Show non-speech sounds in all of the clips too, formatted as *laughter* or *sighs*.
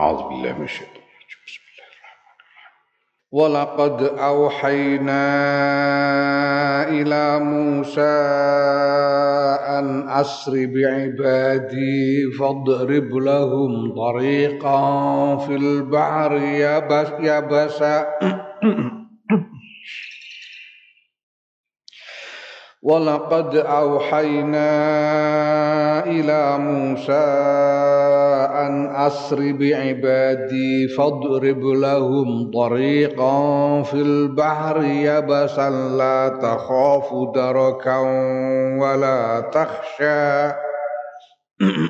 أعوذ بالله من الشيطان الرجيم. بسم الله الرحمن الرحيم. ولقد أوحينا إلى موسى أن أسر بعبادي فاضرب لهم طريقا في البحر يبس يبسا. ولقد أوحينا إلى موسى أن أسر بعبادي فاضرب لهم طريقا في البحر يبسا لا تخاف دركا ولا تخشى *clears throat*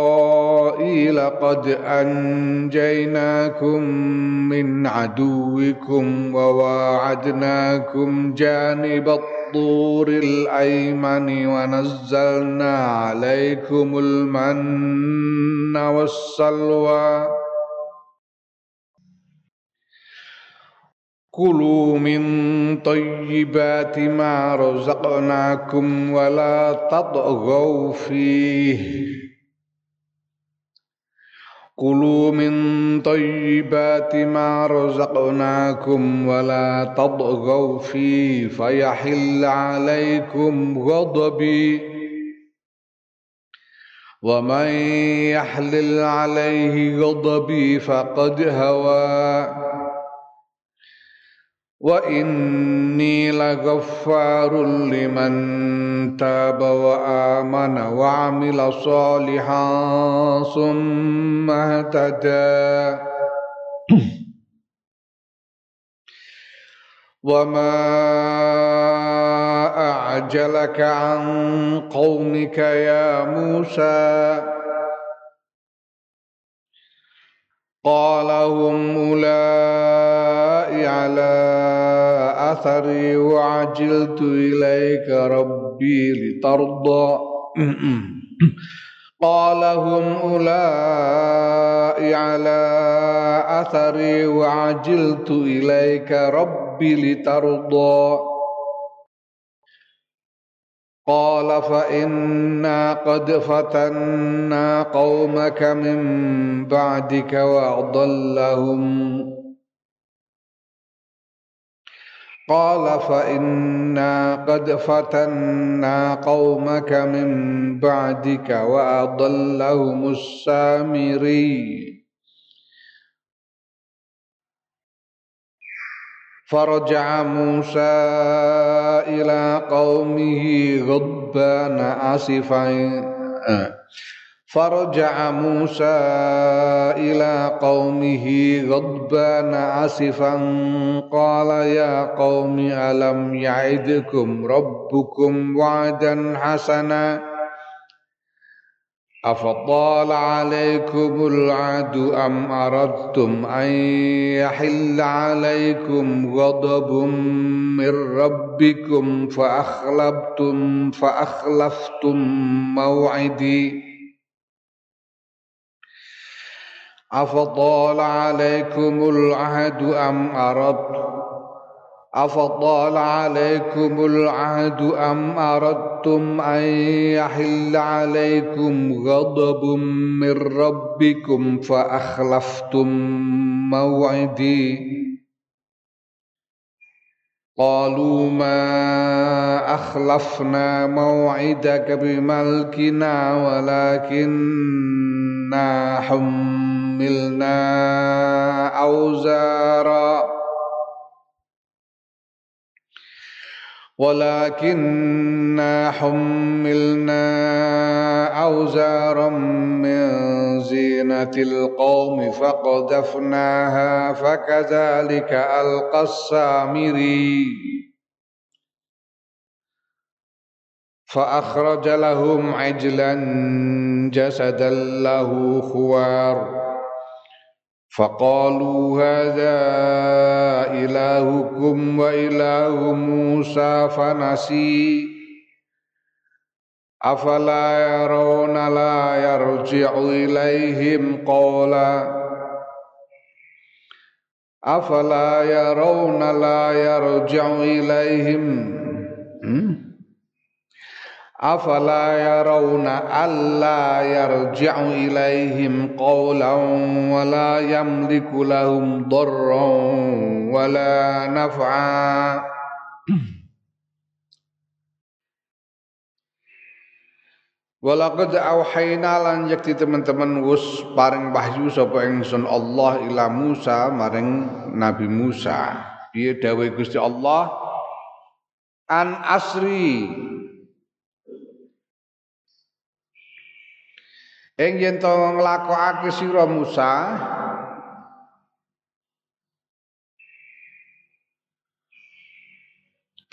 قد أنجيناكم من عدوكم وواعدناكم جانب الطور الأيمن ونزلنا عليكم المن والسلوى. كلوا من طيبات ما رزقناكم ولا تطغوا فيه. كلوا من طيبات ما رزقناكم ولا تطغوا فيه فيحل عليكم غضبي. ومن يحلل عليه غضبي فقد هوى. وإني لغفار لمن تاب وآمن وعمل صالحا ثم اهتدى *clears throat* وما أعجلك عن قومك يا موسى قال هم أولئك على أثري وعجلت إليك ربي لترضى. قال هم أولئك على أثري وعجلت إليك ربي لترضى. قال فإنا قد فتنا قومك من بعدك وأضلهم. قال فإنا قد فتنا قومك من بعدك وأضلهم السامري. فرجع موسى إلى قومه غضبان آسفا. فرجع موسى إلى قومه غضبان آسفا قال يا قوم ألم يعدكم ربكم وعدا حسنا أفطال عليكم العهد أم أردتم أن يحل عليكم غضب من ربكم فأخلفتم فأخلفتم موعدي أفطال عليكم العهد أم أردتم أفطال عليكم العهد أم أردتم أن يحل عليكم غضب من ربكم فأخلفتم موعدي؟ قالوا ما أخلفنا موعدك بملكنا ولكننا حملنا أوزارا. ولكننا حملنا أوزارا من زينة القوم فقذفناها فكذلك ألقى السامري فأخرج لهم عجلا جسدا له خوار. Faqalu hadza ilahukum wa ilahu Musa fanasi. Afala yarawna la yarji'u ilaihim qawla. Afala yarawna la yarji'u ilaihim hmm? Afala yarawna alla yarji'u ilaihim qawlan wa la yamliku lahum darran wa la naf'a *clears throat* Walaqad auhayna lan yakti teman-teman wus paring wahyu sapa ingsun Allah ila Musa maring Nabi Musa. Piye dawuh Gusti Allah an asri Ing yen to nglakokake sira Musa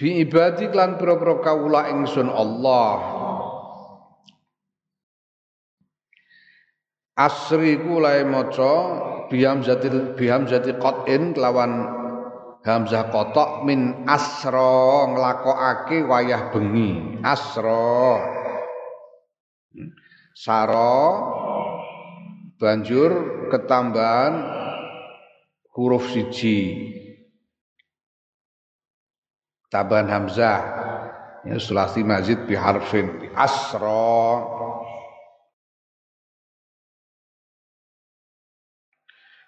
bi ibadi lan pira-pira kawula ingsun Allah. Asri ku lae maca biam zati biam zati qatin kelawan hamzah kotok min asra nglakokake wayah bengi. Asra saro banjur ketambahan huruf siji. Tambahan hamzah. Ya sulasi mazid bi harfin bi asra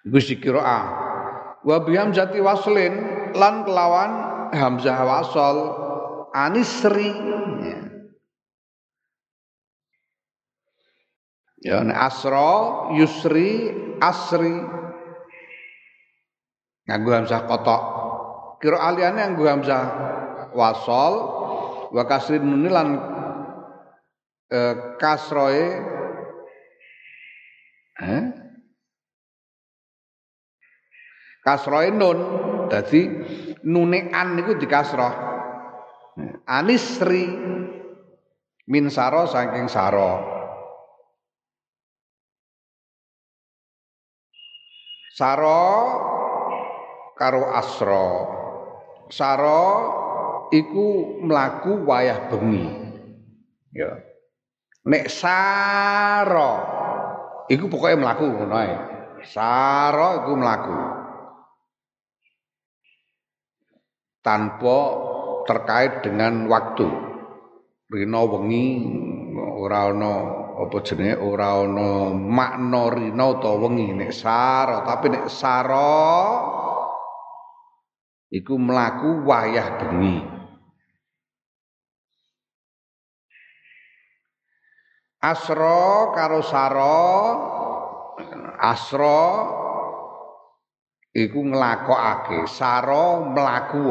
iku sikira wa waslin lan kelawan hamzah wasal anisri. Ya. Ya asra, yusri, asri. Nganggo hamzah kotok. Kira aliyane nganggo hamzah wasol wa kasrin nun lan e, kasroe eh? kasroe nun dadi nune an niku dikasroh anisri min saro saking saro Saro karo asro. Saro iku mlaku wayah bengi. Ya. Nek saro iku pokoknya mlaku ngono ae. Saro iku mlaku. Tanpa terkait dengan waktu. Rino wengi ora ana apa jenenge? Ora ana makna rina utawa wengi nek sara. Tapi nek sara iku mlaku wayah bengi. Asra karo sara asra iku nglakokake. Sara mlaku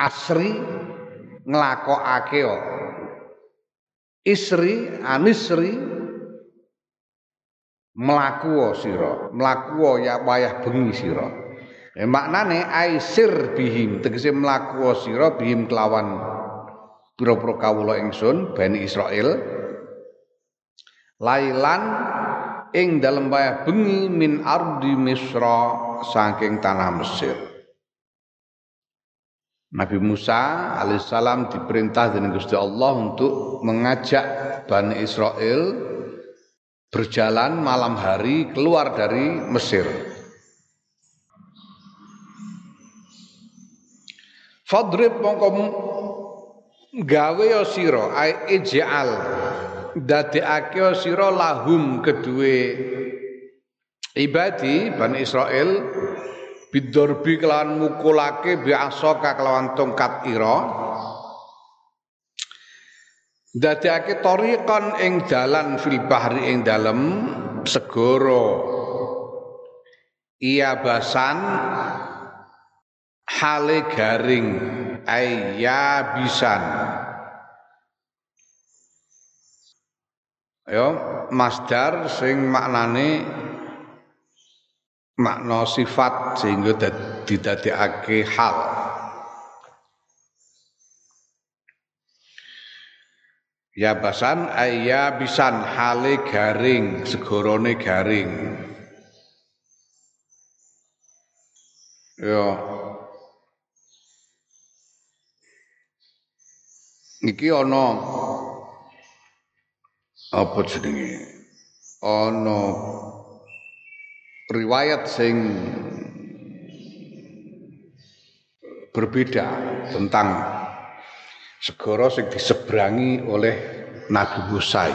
asri nglakokake kok isri anisri mlaku sira mlaku ya wayah bengi sira. E maknane aisir bihim tegese mlaku sira bihim kelawan pira-pira kawula ingsun Bani Israel lailan ing dalem wayah bengi min ardi misra saking tanah Mesir Nabi Musa alaihissalam diperintah dengan Gusti Allah untuk mengajak Bani Israel berjalan malam hari keluar dari Mesir. Fadrib mongko gawe ya ai ij'al dadekake sira lahum kedue ibadi Bani Israel bidorbi kelawan mukulake biasoka kelawan tongkat ira. Dadekake tariqan ing dalan fil bahri ing dalem segara. Iya basan hale garing ayya bisan. Yo masdar sing maknane makna sifat sehingga didadekake hal. Ya basan ayya bisan hale garing segorone garing. Ya iki ana apa jenenge? Ana riwayat sing berbeda tentang segara sing diseberangi oleh Nabi Musa.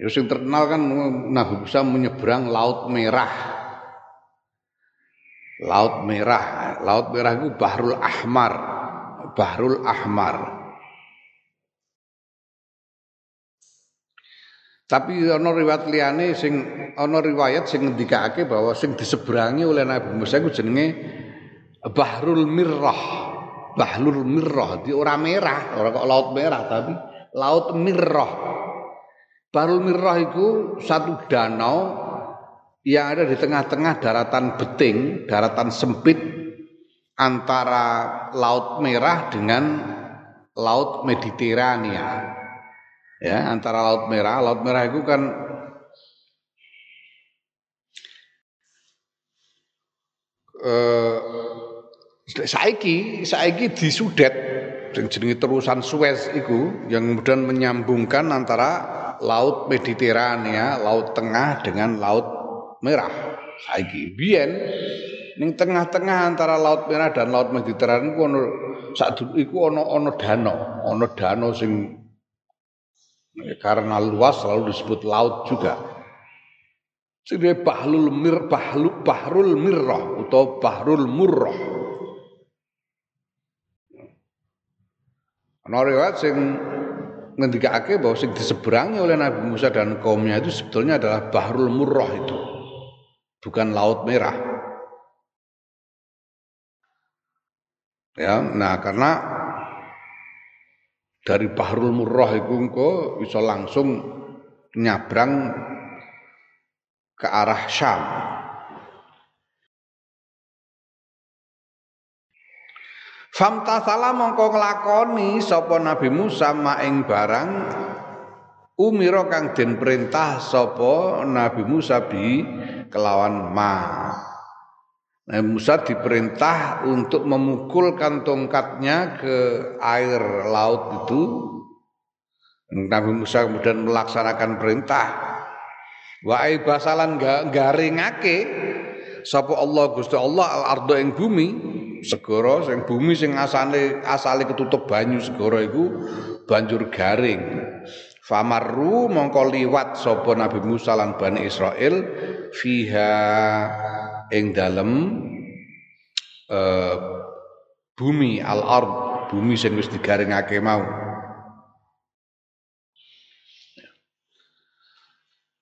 Ya sing terkenal kan Nabi Musa menyeberang Laut Merah. Laut Merah, Laut Merah itu Bahrul Ahmar. Bahrul Ahmar. Tapi ana riwayat liyane sing ana riwayat sing ngendikake bahwa sing diseberangi oleh Nabi Musa iku jenenge Bahrul Mirrah. Bahrul Mirrah di ora merah, ora kok laut merah tapi laut Mirrah. Bahrul Mirrah itu satu danau yang ada di tengah-tengah daratan beting, daratan sempit antara Laut Merah dengan Laut Mediterania ya antara laut merah laut merah itu kan eh, saiki saiki disudet yang jenenge terusan Suez itu yang kemudian menyambungkan antara laut Mediterania, laut tengah dengan laut merah. Saiki biyen ning tengah-tengah antara laut merah dan laut Mediterania iku ono sak iku ono ono danau, ono danau sing karena luas selalu disebut laut juga. Jadi bahlul mir bahlu bahrul mirrah atau bahrul murrah. Ana riwayat sing ngendikake bahwa sing diseberangi oleh Nabi Musa dan kaumnya itu sebetulnya adalah bahrul murrah itu. Bukan laut merah. Ya, nah karena dari Bahrul Murrah iku engko bisa langsung nyabrang ke arah Syam. Famtasala mongko nglakoni sapa Nabi Musa maing barang umira kang den perintah sapa Nabi Musa bi kelawan ma. Nah, Musa diperintah untuk memukulkan tongkatnya ke air laut itu. Nabi Musa kemudian melaksanakan perintah. Wa basalan garingake sapa Allah Gusti Allah al ardo ing bumi segara sing bumi sing asale asale ketutup banyu segara iku banjur garing. Famarru mongko liwat sapa Nabi Musa lan Bani Israel fiha ing dalem uh, bumi al ard bumi sing wis digaringake mau.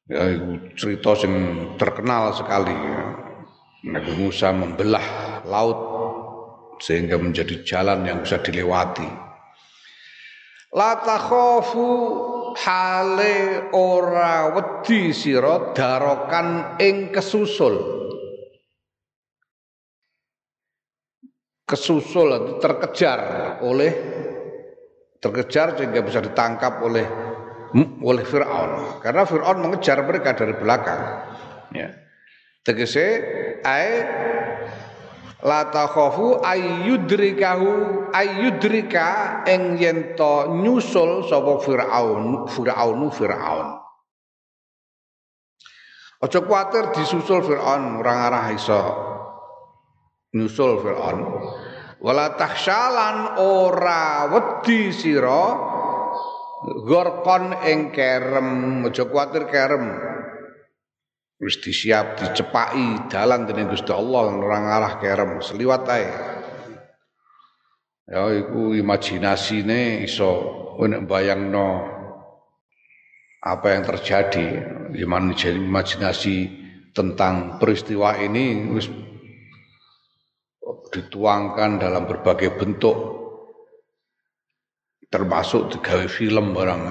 Ya cerita sing terkenal sekali ya. Nabi Musa membelah laut sehingga menjadi jalan yang bisa dilewati. La takhafu hale ora wedi sira darokan ing kesusul kesusul terkejar oleh terkejar sehingga bisa ditangkap oleh oleh Firaun. Karena Firaun mengejar mereka dari belakang. Ya. Tegese ai la takhafu ayyudrikahu ayyudrika ing yen nyusul sapa Firaun Firaun Firaun. Aja kuatir disusul Firaun orang arah iso nyusul Firaun. Wala tahsyalan ora wedi sira gorkon ing kerem aja kuwatir kerem. Wis disiap dicepaki dalan dening Gusti Allah ora ngarah kerem seliwat ae. Ya iku imajinasine iso nek bayangno apa yang terjadi imajinasi tentang peristiwa ini wis dituangkan dalam berbagai bentuk termasuk digawe film barang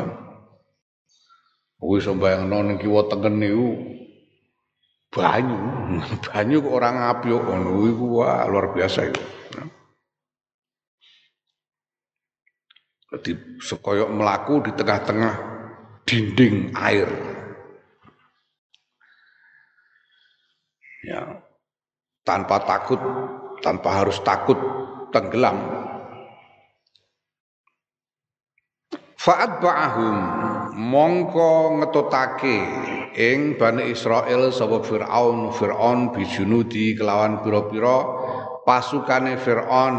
Wis mbayangno ning kiwa tengen niku banyu, *laughs* banyu kok orang ngapyuk ngono iku luar biasa itu. Jadi sekoyok melaku di tengah-tengah dinding air. Ya, tanpa takut, tanpa harus takut tenggelam. Fa'at ba'ahum mongko ngetotake ing Bani Israel sapa Firaun Firaun bijunudi kelawan pira-pira pasukane Firaun.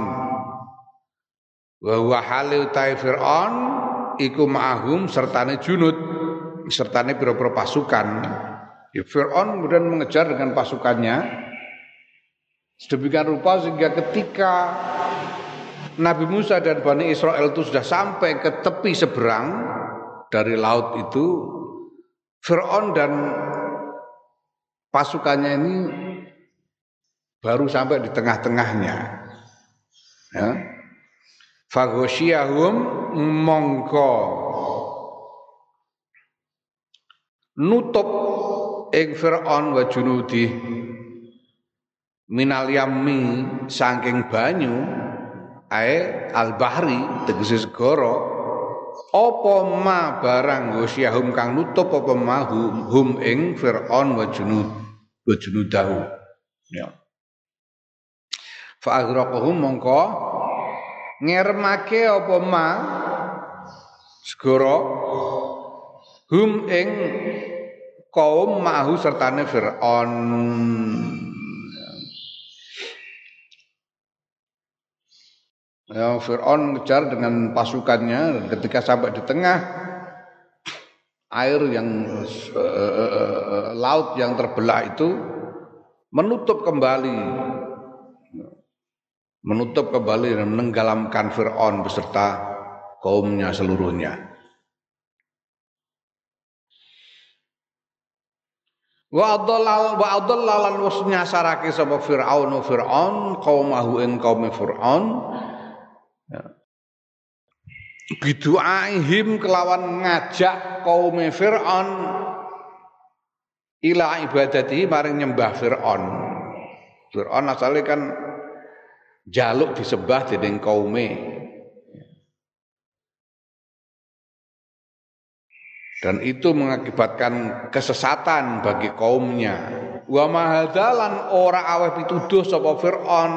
Wa huwa hale utai Firaun iku ma'ahum sertane junud sertane pira-pira pasukan. Ya Firaun kemudian mengejar dengan pasukannya sedemikian rupa sehingga ketika Nabi Musa dan Bani Israel itu sudah sampai ke tepi seberang dari laut itu Fir'aun dan pasukannya ini baru sampai di tengah-tengahnya. Ya. Fagosyahum mongko nutup ing Fir'aun wa junudi minal yammi saking banyu ae al bahri tegese segara apa ma barang wasyahum kang nutup apa ma hum, hum ing fir'aun wa junud wa junudahu. Ya. Fa agraqahum mongko ngermake apa ma segara hum ing kaum mahu sertane fir'aun Ya, Fir'aun mengejar dengan pasukannya ketika sampai di tengah air yang uh, laut yang terbelah itu menutup kembali menutup kembali dan menenggelamkan Fir'aun beserta kaumnya seluruhnya. Wa adallal wa adallalan was nyasarake sapa Firaun Firaun qaumahu ing kaum Firaun. Bidu'aihim kelawan ngajak kaum Fir'aun ila ibadati maring nyembah Fir'aun. Fir'aun asalnya kan jaluk disembah dening kaume. Dan itu mengakibatkan kesesatan bagi kaumnya. Wa mahadalan ora aweh pituduh sapa Fir'aun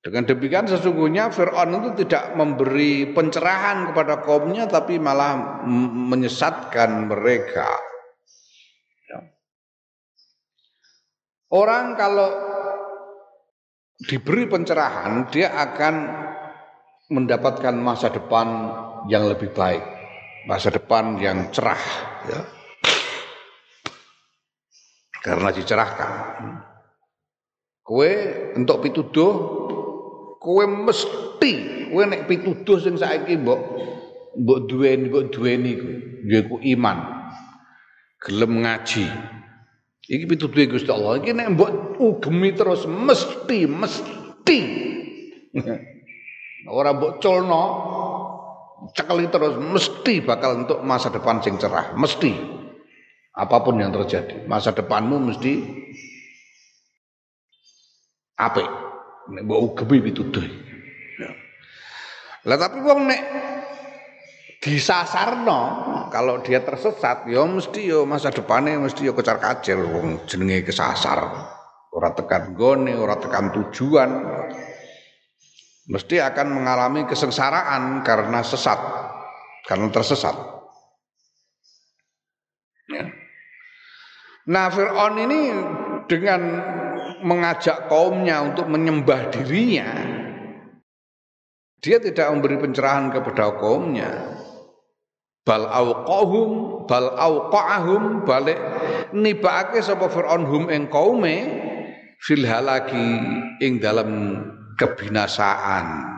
dengan demikian sesungguhnya Fir'aun itu tidak memberi pencerahan kepada kaumnya tapi malah menyesatkan mereka. Ya. Orang kalau diberi pencerahan dia akan mendapatkan masa depan yang lebih baik, masa depan yang cerah ya. Karena dicerahkan. Kue untuk pituduh kowe mesti kowe nek pituduh sing saiki mbok mbok duweni mbok duweni iku iman. Gelem ngaji. Iki pituduhe Gusti Allah. Iki nek mbok ugemi terus mesti mesti. *laughs* Ora mbok culno cekeli terus mesti bakal untuk masa depan sing cerah. Mesti. Apa pun yang terjadi masa depanmu mesti apik nek mbok ugemi pituduh. Ya. Lah tapi wong nek disasarno kalau dia tersesat ya mesti ya masa depannya mesti ya kecar kacir wong jenenge kesasar. Ora tekan gone, ora tekan tujuan. Mesti akan mengalami kesengsaraan karena sesat, karena tersesat. Ya. Nah Fir'aun ini dengan mengajak kaumnya untuk menyembah dirinya, dia tidak memberi pencerahan kepada kaumnya. Bal auqahum bal auqahum balik nibake sapa Firaun hum ing kaume fil halaki ing dalam kebinasaan.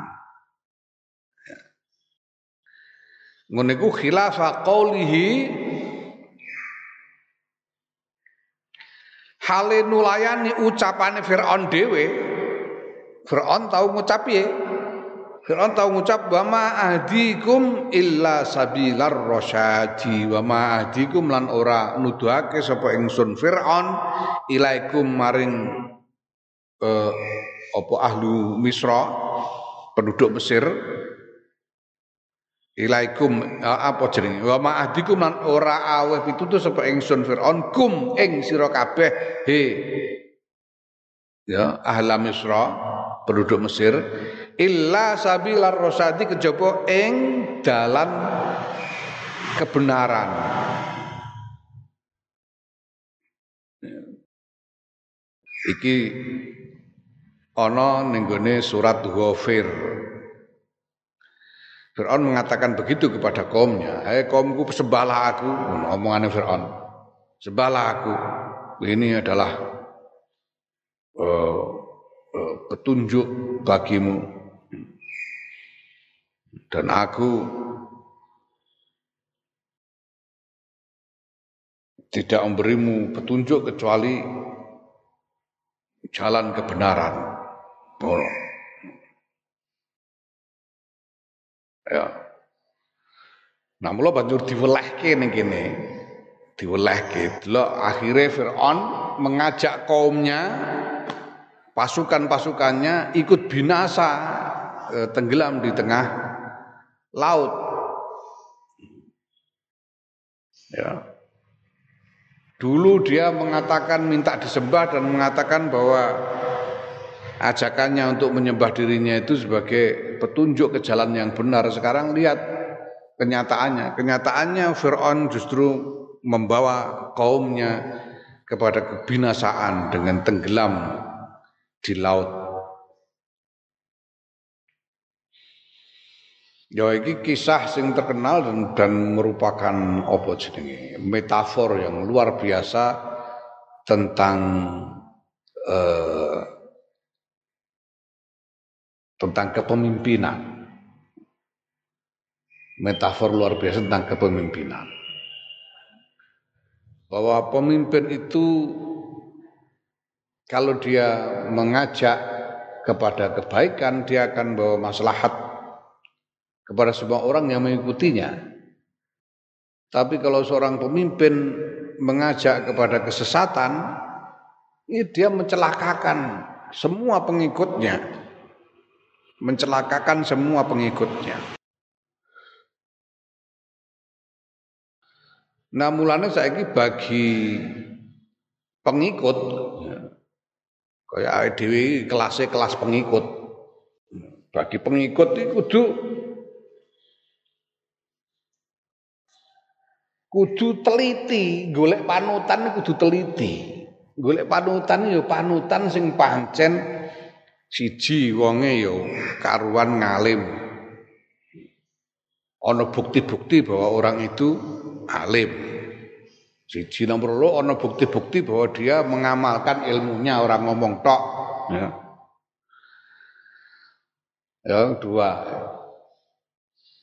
Ngono iku khilafa qaulihi hale nulayani ucapane Firaun dhewe Firaun tahu ngucap piye? Firaun tahu ngucap wa ma ahdikum illa sabilar rasyadi wa ma ahdikum lan ora nuduhake sapa ingsun Firaun ilaikum maring eh, apa ahlu Misra penduduk Mesir ilaikum apa jenenge? Wa ma'ahdikum lan ora aweh pitutur sapa ingsun Firaun? Kum ing sira kabeh he. Ya ahla Misra penduduk Mesir. Illa sabilar rosadi kejaba ing dalan kebenaran. Iki ana ning surat Ghafir Fir'aun mengatakan begitu kepada kaumnya, "Hai kaumku sembahlah aku." Omongannya Fir'aun. Sembahlah aku. Ini adalah uh, uh, petunjuk bagimu. Dan aku tidak memberimu petunjuk kecuali jalan kebenaran. Borong. Ya. Nah, mula banjur diwelehke ning kene. Diwelehke. Delok akhirnya Firaun mengajak kaumnya pasukan-pasukannya ikut binasa eh, tenggelam di tengah laut. Ya. Dulu dia mengatakan minta disembah dan mengatakan bahwa ajakannya untuk menyembah dirinya itu sebagai petunjuk ke jalan yang benar. Sekarang lihat kenyataannya. Kenyataannya Fir'aun justru membawa kaumnya kepada kebinasaan dengan tenggelam di laut. Ya ini kisah sing terkenal dan, dan merupakan apa jenenge metafor yang luar biasa tentang eh, tentang kepemimpinan. Metafor luar biasa tentang kepemimpinan. Bahwa pemimpin itu kalau dia mengajak kepada kebaikan, dia akan bawa maslahat kepada semua orang yang mengikutinya. Tapi kalau seorang pemimpin mengajak kepada kesesatan, ini dia mencelakakan semua pengikutnya mencelakakan semua pengikutnya. Nah mulanya saya ini bagi pengikut kayak dewi kelasnya kelas pengikut bagi pengikut itu kudu kudu teliti golek panutan kudu teliti golek panutan ya panutan sing pancen Siji wonge yo karuan ngalim. Ana bukti-bukti bahwa orang itu alim. Siji nomor lo ana bukti-bukti bahwa dia mengamalkan ilmunya orang ngomong tok. Ya. Yang dua.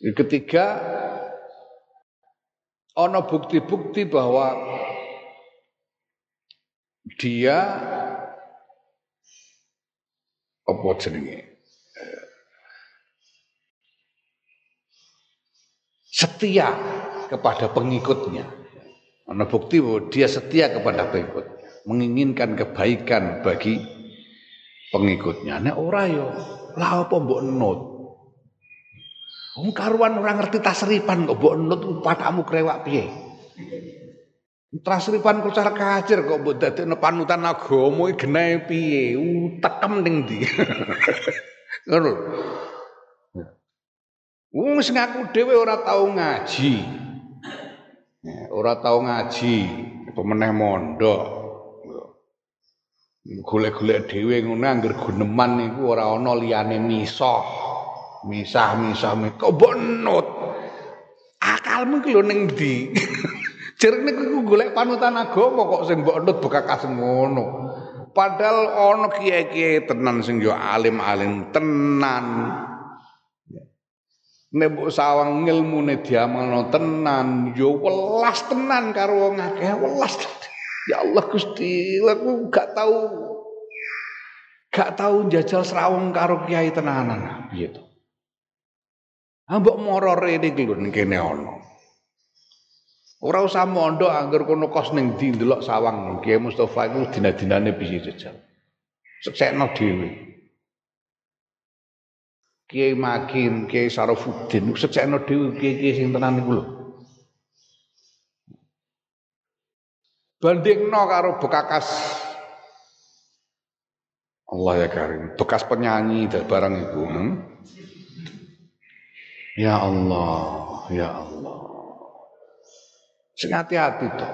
Yang ketiga ana bukti-bukti bahwa dia apa jenenge setia kepada pengikutnya. Ana bukti bahwa dia setia kepada pengikutnya, menginginkan kebaikan bagi pengikutnya. Nek ora yo, lah apa mbok nut? Wong karuan ora ngerti tasripan kok mbok nut patamu krewak piye? Trasripan kucar kacir kok mbok dadekno panutan agama iki genahe piye? Tekem ning ndi? *laughs* Ngono. Wong sing ngaku dhewe ora tau ngaji. Ora tau ngaji, pemeneh mondok. Golek-golek dhewe ngono angger guneman niku ora ana liyane misah. Misah-misah kok mbok nut. Akalmu ki lho ning ndi? *laughs* Jereng niku golek panutan agama kok sing mbok nut bekakas ngono. Padahal ana kiai-kiai tenan sing yo alim-alim tenan. Nek mbok sawang ngilmune diamalno tenan, yo welas tenan karo wong akeh, welas. Ya Allah Gusti, aku gak tahu gak tahu jajal serawung karo kiai tenanan. Piye to? Ambok moro rene iki lho kene ana. Ora usah mondok angger kono kos ning ndi ndelok sawang Kiai Mustofa iku dina-dinane piye jajal. Seksekno dhewe. Kiai Makin, Kiai Sarofuddin, secekno dhewe kiai-kiai sing tenan niku lho. Bandingno karo bekakas Allah ya Karim, bekas penyanyi dan barang itu. Hmm? Ya Allah, ya Allah. Sing hati-hati toh.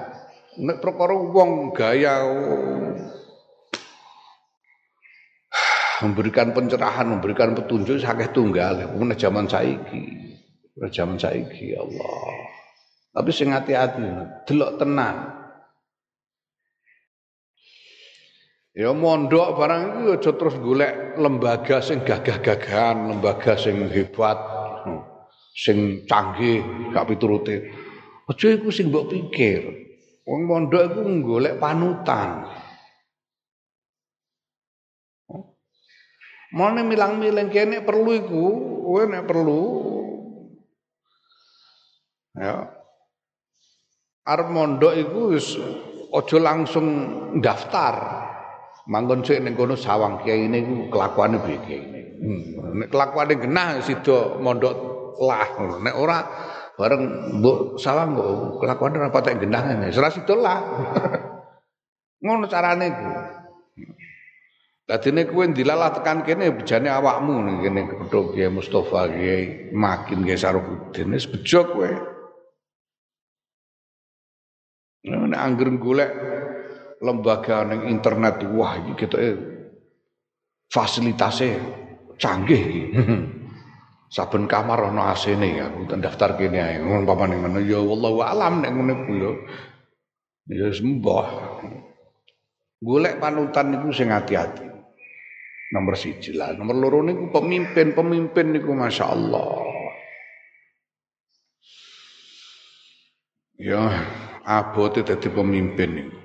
Nek perkara wong gaya *sighs* memberikan pencerahan, memberikan petunjuk sakit tunggal. Mungkin zaman saiki. Zaman saiki ya Allah. Tapi sing hati-hati, delok tenang. Ya mondok barang itu aja terus golek lembaga sing gagah-gagahan, lembaga sing hebat, sing canggih, gak piturute. Aja iku sing mbok pikir. Wong mondok iku golek panutan. Mau milang-milang kene perlu iku, kowe nek perlu ya arep mondok iku wis aja langsung daftar. Manggon sik ning kono sawang kiai ini ku kelakuane piye. Hmm. Nek kelakuane genah sida mondok lah. Nek ora bareng mbok sawang kok kelakuane ora patek. Ora sida lah. *laughs* Ngono carane ku. Dadine kowe dilalah tekan kene bejane awakmu kene kepethuk Kiai Mustofa Kiai Makin Kiai Saruddin wis bejo kowe. Nek angger golek lembaga ning internet wah iki ketoke fasilitasnya canggih. *laughs* Saben kamar ana AC-ne ya, aku daftar kene ae. Ngono pamane ngono ya wallahu alam nek ngono ku yo. Ya sembah. Golek panutan niku sing hati-hati. Nomor siji lah. Nomor loro niku pemimpin-pemimpin niku Masya Allah. Ya, abote dadi pemimpin niku.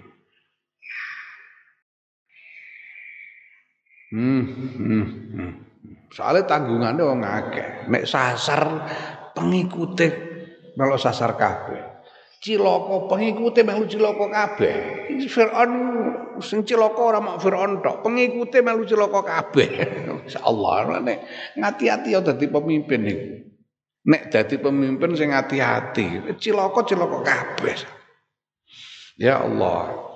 Hmm, hmm, hmm. Soalnya tanggungannya wong akeh. Nek sasar pengikute melo sasar kabeh. Ciloko pengikute melu ciloko kabeh. Firaun sing cilaka ora mak Firaun tok, pengikute melu cilaka kabeh. *laughs* Insyaallah nek ngati-ati ya pemimpin iku. Nek dadi pemimpin sing hati-hati, cilaka-cilaka kabeh. Ya Allah.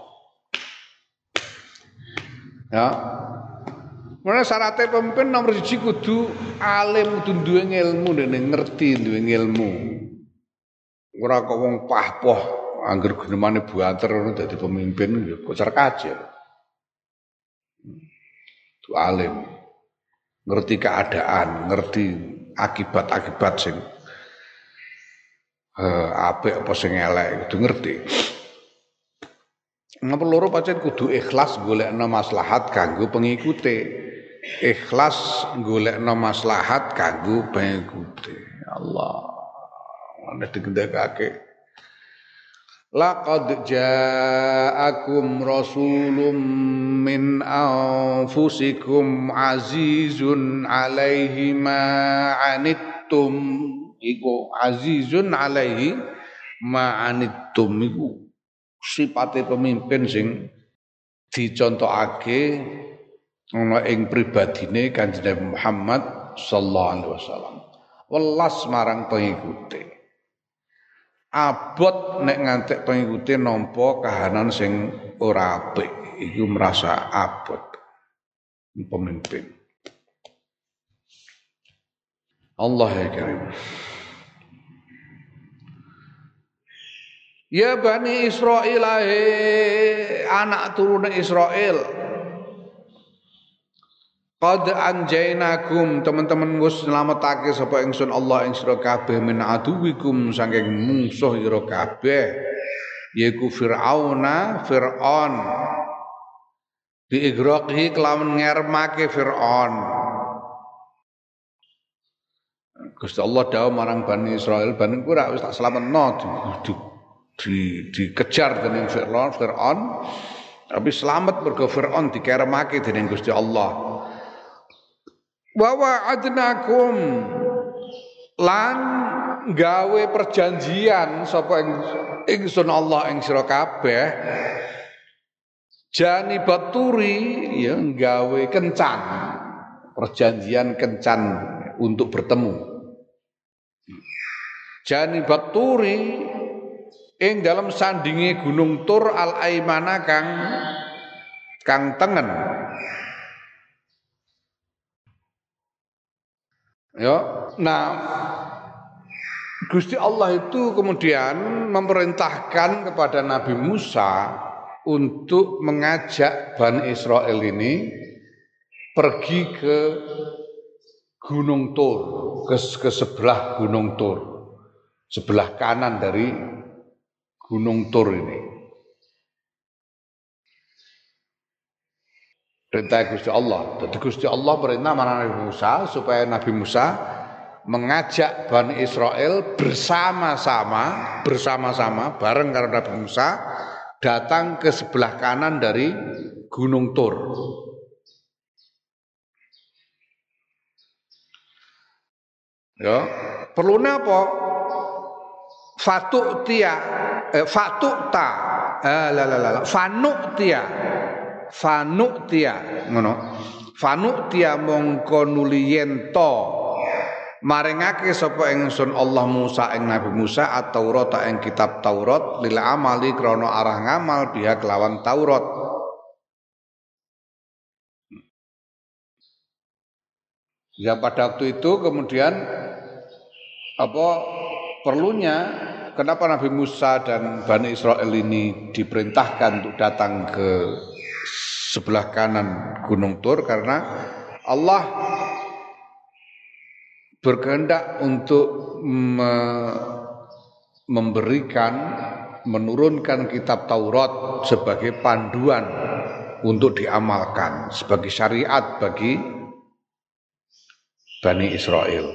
Ya, Mana syaratnya pemimpin nomor siji kudu alim kudu duwe ilmu dene ngerti duwe ilmu. Ora kok wong pahpoh angger genemane buanter ngono dadi pemimpin ya kocar kacir. Tu alim. Ngerti keadaan, ngerti akibat-akibat sing eh, apik apa sing elek kudu ngerti. Ngapa loro pancen kudu ikhlas golekno maslahat kanggo pengikute ikhlas golekno maslahat kanggo pengikute. Allah. Ana digendekake Laqad ja'akum rasulun min anfusikum azizun alaihi ma anittum. Iku azizun alaihi ma anittum iku sipate pemimpin sing dicontokake ana ing pribadine Kanjeng Nabi Muhammad sallallahu alaihi wasallam. Welas marang pengikute. Abot nek ngantek pengikute nampa kahanan sing ora apik, iku merasa abot pemimpin. Allah ya karim. Ya Bani Israel anak turun Israel Qad anjainakum teman-teman wis nyelametake sapa ingsun Allah ing sira kabeh min aduwikum saking mungsuh ira kabeh yaiku Firauna Firaun. Diigraqihi kelawan ngermake Firaun. Gusti Allah dawuh marang Bani Israel Bani kura wis tak slametno di, di, di, dikejar dening Firaun Firaun. Tapi selamat mergo Firaun dikeremake dening Gusti Allah wa wa'adnakum lan gawe perjanjian sapa ingsun Allah ing sira kabeh jani baturi ya gawe kencan perjanjian kencan untuk bertemu. Jani Baturi ing dalam sandingi Gunung Tur Al Aimana kang kang tengen. Ya, nah Gusti Allah itu kemudian memerintahkan kepada Nabi Musa untuk mengajak Bani Israel ini pergi ke Gunung Tur, ke, ke sebelah Gunung Tur, sebelah kanan dari Gunung Tur ini. Perintah Gusti Allah. Jadi Gusti Allah perintah mana Nabi Musa supaya Nabi Musa mengajak Bani Israel bersama-sama, bersama-sama bareng karena Nabi Musa datang ke sebelah kanan dari Gunung Tur. Ya, perlu apa? Fatuk tia, eh, fatuk ta, eh, la la la, tia, fanuk tia, ngono. Fanuk tia mongko nuliyento maringake sapa ingsun Allah Musa ing Nabi Musa at-Taurat ing kitab Taurat lil amali krana arah ngamal biha kelawan Taurat. Ya pada waktu itu kemudian apa perlunya kenapa Nabi Musa dan Bani Israel ini diperintahkan untuk datang ke sebelah kanan Gunung Tur karena Allah berkehendak untuk me memberikan menurunkan kitab Taurat sebagai panduan untuk diamalkan sebagai syariat bagi Bani Israel.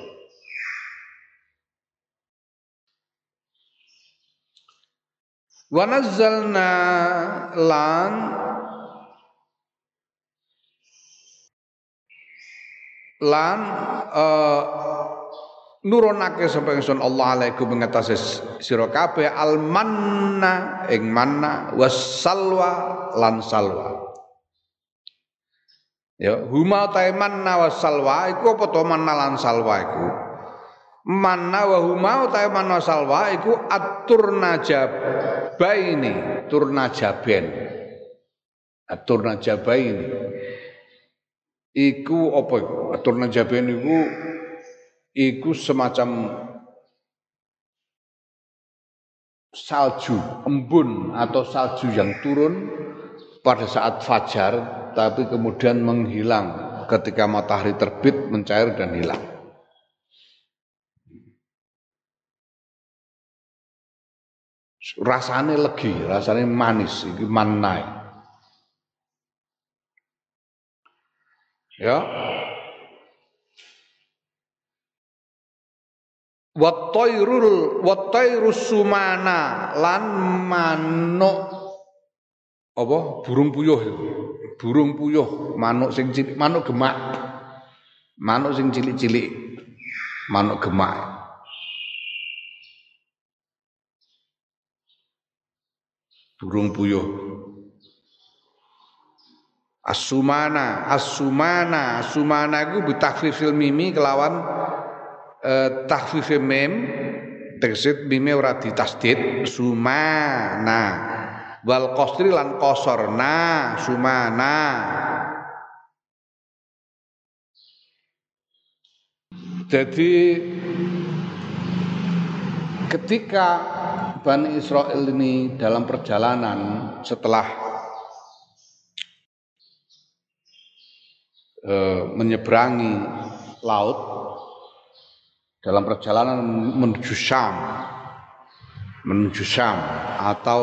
Wa nazzalna lan lan uh, nurunake sapa ingsun Allah alaikum mengatasi sira kabeh al manna ing manna was salwa lan salwa Ya, huma taiman nawas salwa iku apa to manna lan salwa iku? Manna wa huma taiman nawas salwa iku atur najabaini, tur najaben. Atur. Iku apa iku? Atur najaben iku iku semacam salju, embun atau salju yang turun pada saat fajar tapi kemudian menghilang ketika matahari terbit mencair dan hilang. Rasanya legi, rasanya manis, ini manai. Ya. Watairul watairus sumana lan manuk apa burung puyuh burung puyuh, manuk sing cilik, manuk gemak. Manuk sing cilik-cilik. Manuk gemak. Burung puyuh. Asumana, asumana iku bitakhfifil mimi kelawan eh, takhfif mim. Tegese mime ora ditasdid sumana. Wal qasri lan qasorna sumana. Jadi ketika Bani Israel ini dalam perjalanan setelah e, menyeberangi laut dalam perjalanan menuju Syam menuju Syam atau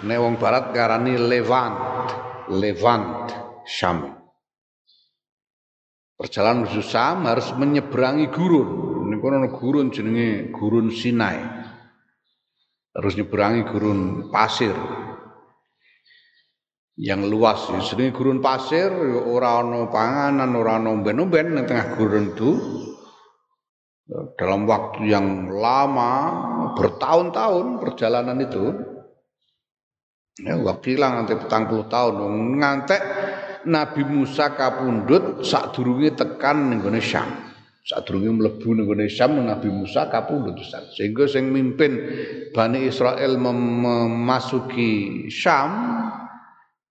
Newong barat garani Levant, Levant, Syam. Perjalanan menuju Syam harus menyeberangi gurun. Ini kono gurun jenenge gurun Sinai. Harus menyeberangi gurun pasir yang luas. Jenenge gurun pasir ora ana panganan, ora ana umben-umben ning tengah gurun itu dalam waktu yang lama bertahun-tahun perjalanan itu Ya, waktu hilang nanti petang puluh tahun ngantek Nabi Musa kapundhut sadurunge tekan ning Syam. Sadurunge mlebu ning gone Syam Nabi Musa kapundhut sehingga sing mimpin Bani Israel memasuki Syam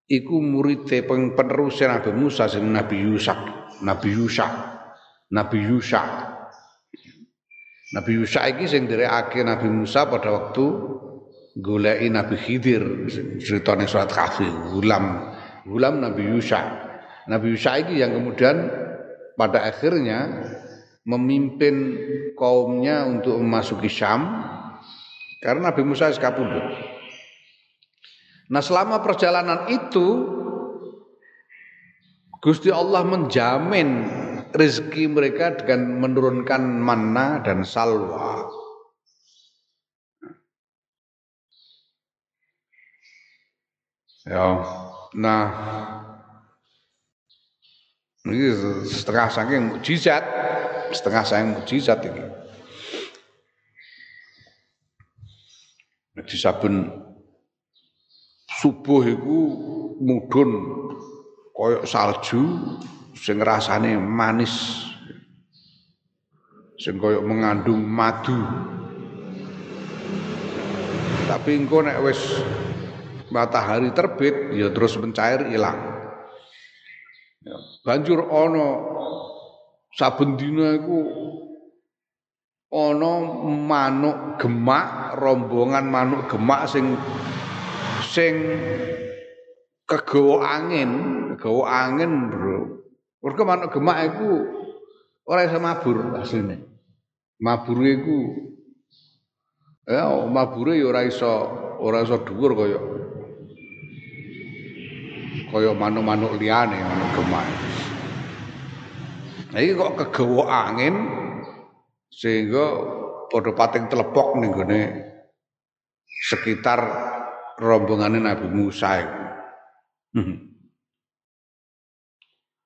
iku murite penerus Nabi Musa sing Nabi Yusak, Nabi Yusak, Nabi Yusak. Nabi Yusak iki sing ndirekake Nabi Musa pada waktu goleki Nabi Khidir ceritane surat Kahfi, gulam gulam Nabi Yusha. Nabi Yusha ini yang kemudian pada akhirnya memimpin kaumnya untuk memasuki Syam karena Nabi Musa kabundut. Nah selama perjalanan itu Gusti Allah menjamin rezeki mereka dengan menurunkan manna dan salwa. Ya, Nah, ini setengah saking mukjizat, setengah saking mukjizat ini. Di saben subuh itu mudun koyok salju sing rasane manis sing koyok mengandung madu. Tapi engko nek wis matahari terbit ya terus mencair hilang ya, banjur ono saben dina iku ana manuk gemak rombongan manuk gemak sing sing kegawa angin kegawa angin bro mergo manuk gemak iku ora iso mabur asline mabur iku ya mabure ya ora iso ora iso dhuwur kaya kaya manuk-manuk liyane manuk gemak. Nah iki kok kegawa angin sehingga padha pating telepok ning gone sekitar rombongan Nabi Musa itu. Hmm.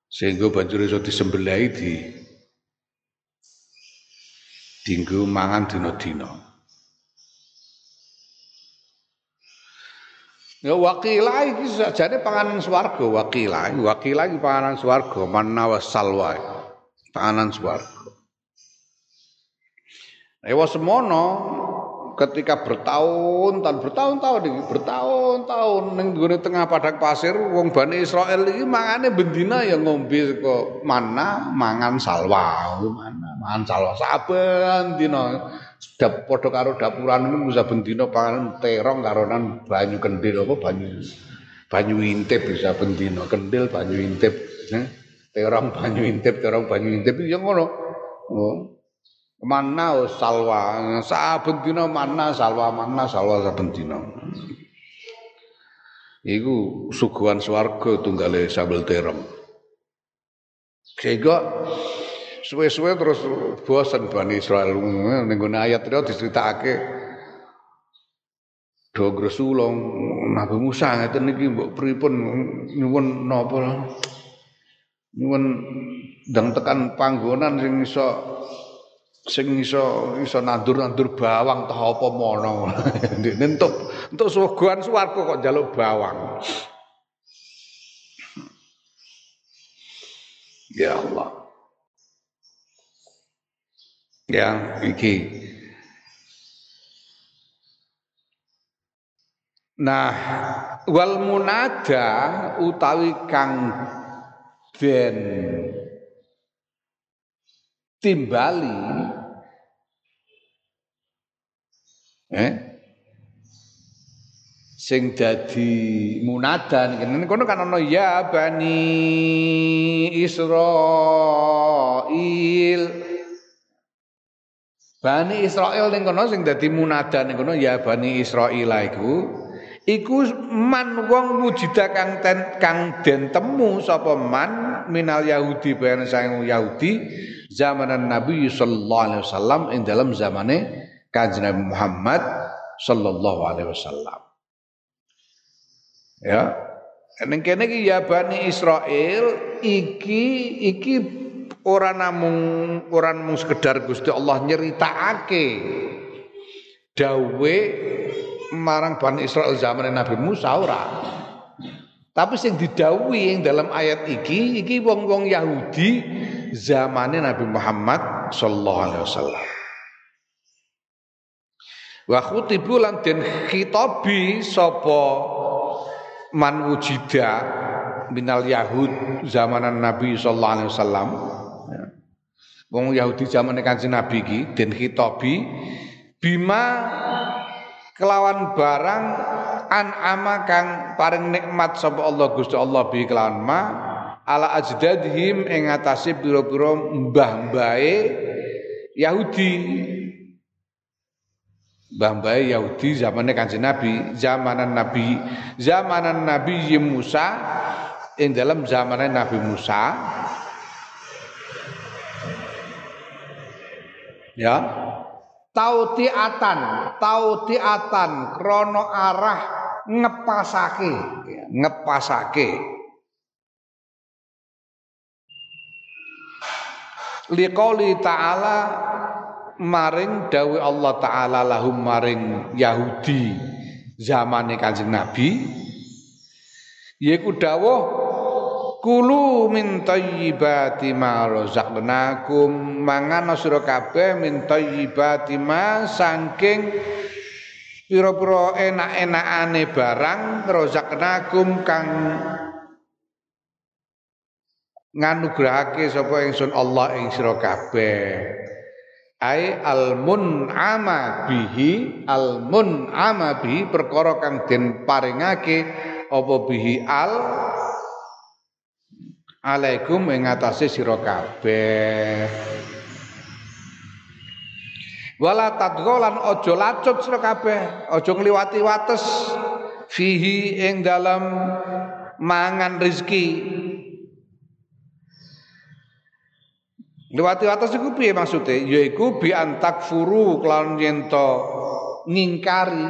Sehingga banjur iso disembelih di dinggo mangan dina-dina. Ya wakila iki sajane panganan swarga wakila wakila iki panganan swarga manna salwa panganan swarga Ewa semono ketika bertahun-tahun bertahun-tahun bertahun-tahun ning gone tengah padang pasir wong Bani Israel iki mangane bendina ya ngombe kok mana mangan salwa mana mangan salwa saben dina dap padha karo dapuran iku saben dina panganan terong karonan banyu kendil apa banyu banyu intip bisa bendina kendil banyu intip eh? terong banyu intip terong banyu intip ya ngono oh. Mana salwa. Saben dina mana salwa mana salwa saben dina. Iku suguhan swarga tunggale sambel terong sehingga suwe-suwe terus bosan Bani Israel. Ning ayat itu diceritakake do gresulong Nabi Musa ngeten niki mbok pripun? Nyuwun napa? Nyuwun ndang tekan panggonan sing iso sing iso iso nandur-nandur bawang tah apa mono. *laughs* Entuk entuk suguhan swarga kok njaluk bawang. Ya Allah. Ya, iki. Nah, wal munada utawi kang den timbali eh? Sing dadi munada niki kono kan ana ya bani Israil. Bani Israel ning kono sing dadi munada ning kono ya Bani Israil iku. Iku man wong wujida kang ten, kang den temu sapa man minal Yahudi bayan sang Yahudi zamanan Nabi sallallahu alaihi wasallam ing dalam zamane Kanjeng Nabi Muhammad sallallahu alaihi wasallam. Ya. Ning kene iki ya Bani Israel iki iki ora namung ora namung sekedar Gusti Allah nyeritakake dawe marang Bani Israel zaman Nabi Musa ora. Tapi sing didhawuhi ing dalam ayat iki iki wong-wong Yahudi zamane Nabi Muhammad sallallahu alaihi wasallam. Wa khutibu lan den khitabi sapa man wujida minal yahud zamanan Nabi sallallahu alaihi wasallam. Ya. Wong Yahudi zaman Kanjeng Nabi iki den khitabi bima kelawan barang an'ama kang paring nikmat sapa Allah Gusti Allah bi kelawan ma ala ajdadhim ing atase pira-pira mbah-mbahe Yahudi mbah-mbahe Yahudi zamane Kanjeng Nabi zamanan Nabi zamanan Nabi Musa ing dalam zamanan Nabi Musa. Ya. Tautiatan tautiatan krono arah ngepasake ngepasake. Liqauli ta'ala maring dawe Allah taala lahum maring Yahudi zamane Kanjeng Nabi yaiku dawuh Kulu min thayyibati ma razaqnakum. Mangan sira kabeh min thayyibati ma saking pira-pira enak-enakane barang razaqnakum kang nganugrahake sapa ingsun Allah ing sira kabeh ai al mun'ama bihi al mun'ama bihi perkara kang den paringake apa bihi al? Alaikum ing atase sira kabeh. Wala tadgholan aja lacut sira kabeh aja ngliwati wates fihi ing dalam mangan rezeki Liwati wates iku piye maksude? Yaiku bi antak furu kelawan yen to ngingkari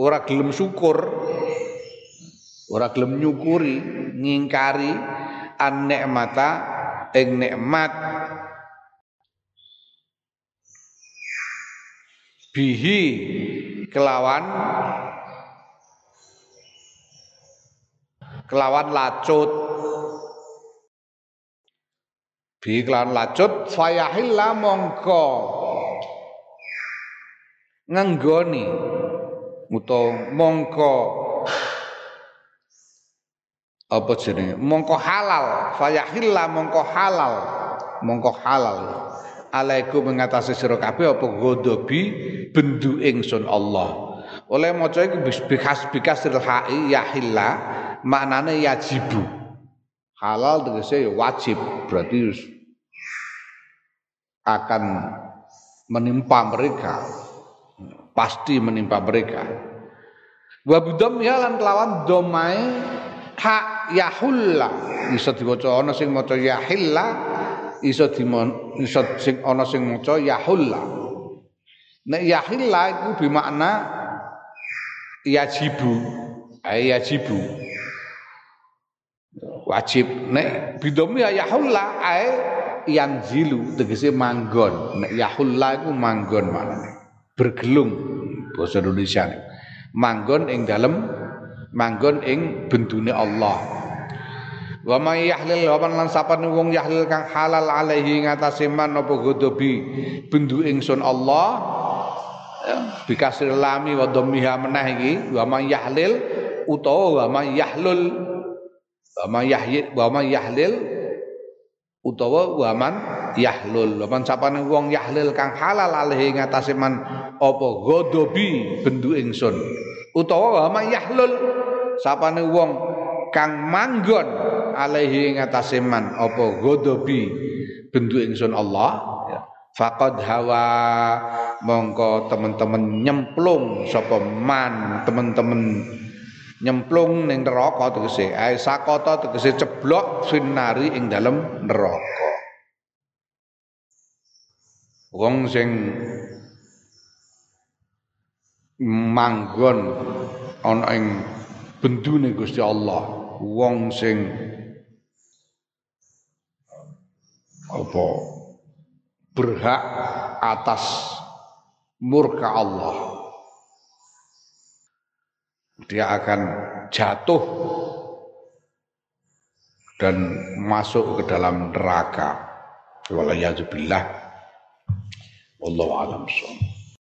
ora gelem syukur ora gelem nyukuri ngingkari an nikmata ing nikmat bihi kelawan kelawan lacut bihi kelawan lacut fayahilla mongko. Ngenggoni. Utawa mongko. Apa jenenge? Mongko halal. Fayahilla mongko halal. Mongko halal. Alaikum mengatasi sira kabeh apa godobi bendu ingsun Allah. Oleh maca iku bikas bikas hai yahilla maknane yajibu halal tegese ya wajib. Berarti akan menimpa mereka. Pasti menimpa mereka. Wa budam ya lan kelawan domai hak yahulla. Iso diwaca ana sing maca yahilla iso dimon iso sing ana sing maca yahulla. Nek yahilla iku bermakna yajibu. Ay yajibu wajib. Nek bidomi ya yahulla ay yanzilu tegese manggon. Nek yahulla iku manggon maknane. Bergelung bahasa Indonesia manggon ing dalem manggon ing bendune Allah. Wa may yahlil wa man lan sapane wong yahlil kang halal alaihi ngatasé man apa godobi bendu ingsun Allah ya, bikasir lami wa dhammiha menah iki wa may yahlil utawa wa may yahlul wa may yahyid wa may yahlil utawa wa man yahlul wa man sapane wong yahlil kang halal alaihi ngatasé man apa godobi bendu ingsun utawa wa may yahlul sapane wong kang manggon alaihi ing atase man apa godobi bendu ingsun Allah ya. faqad hawa mongko teman-teman nyemplung sapa man teman-teman nyemplung ning neraka tegese. Ae sakota tegese ceblok finari ing dalem neraka. Wong sing manggon ana ing bendune Gusti Allah wong sing apa berhak atas murka Allah dia akan jatuh dan masuk ke dalam neraka. Wallahualam. Wallahu alam.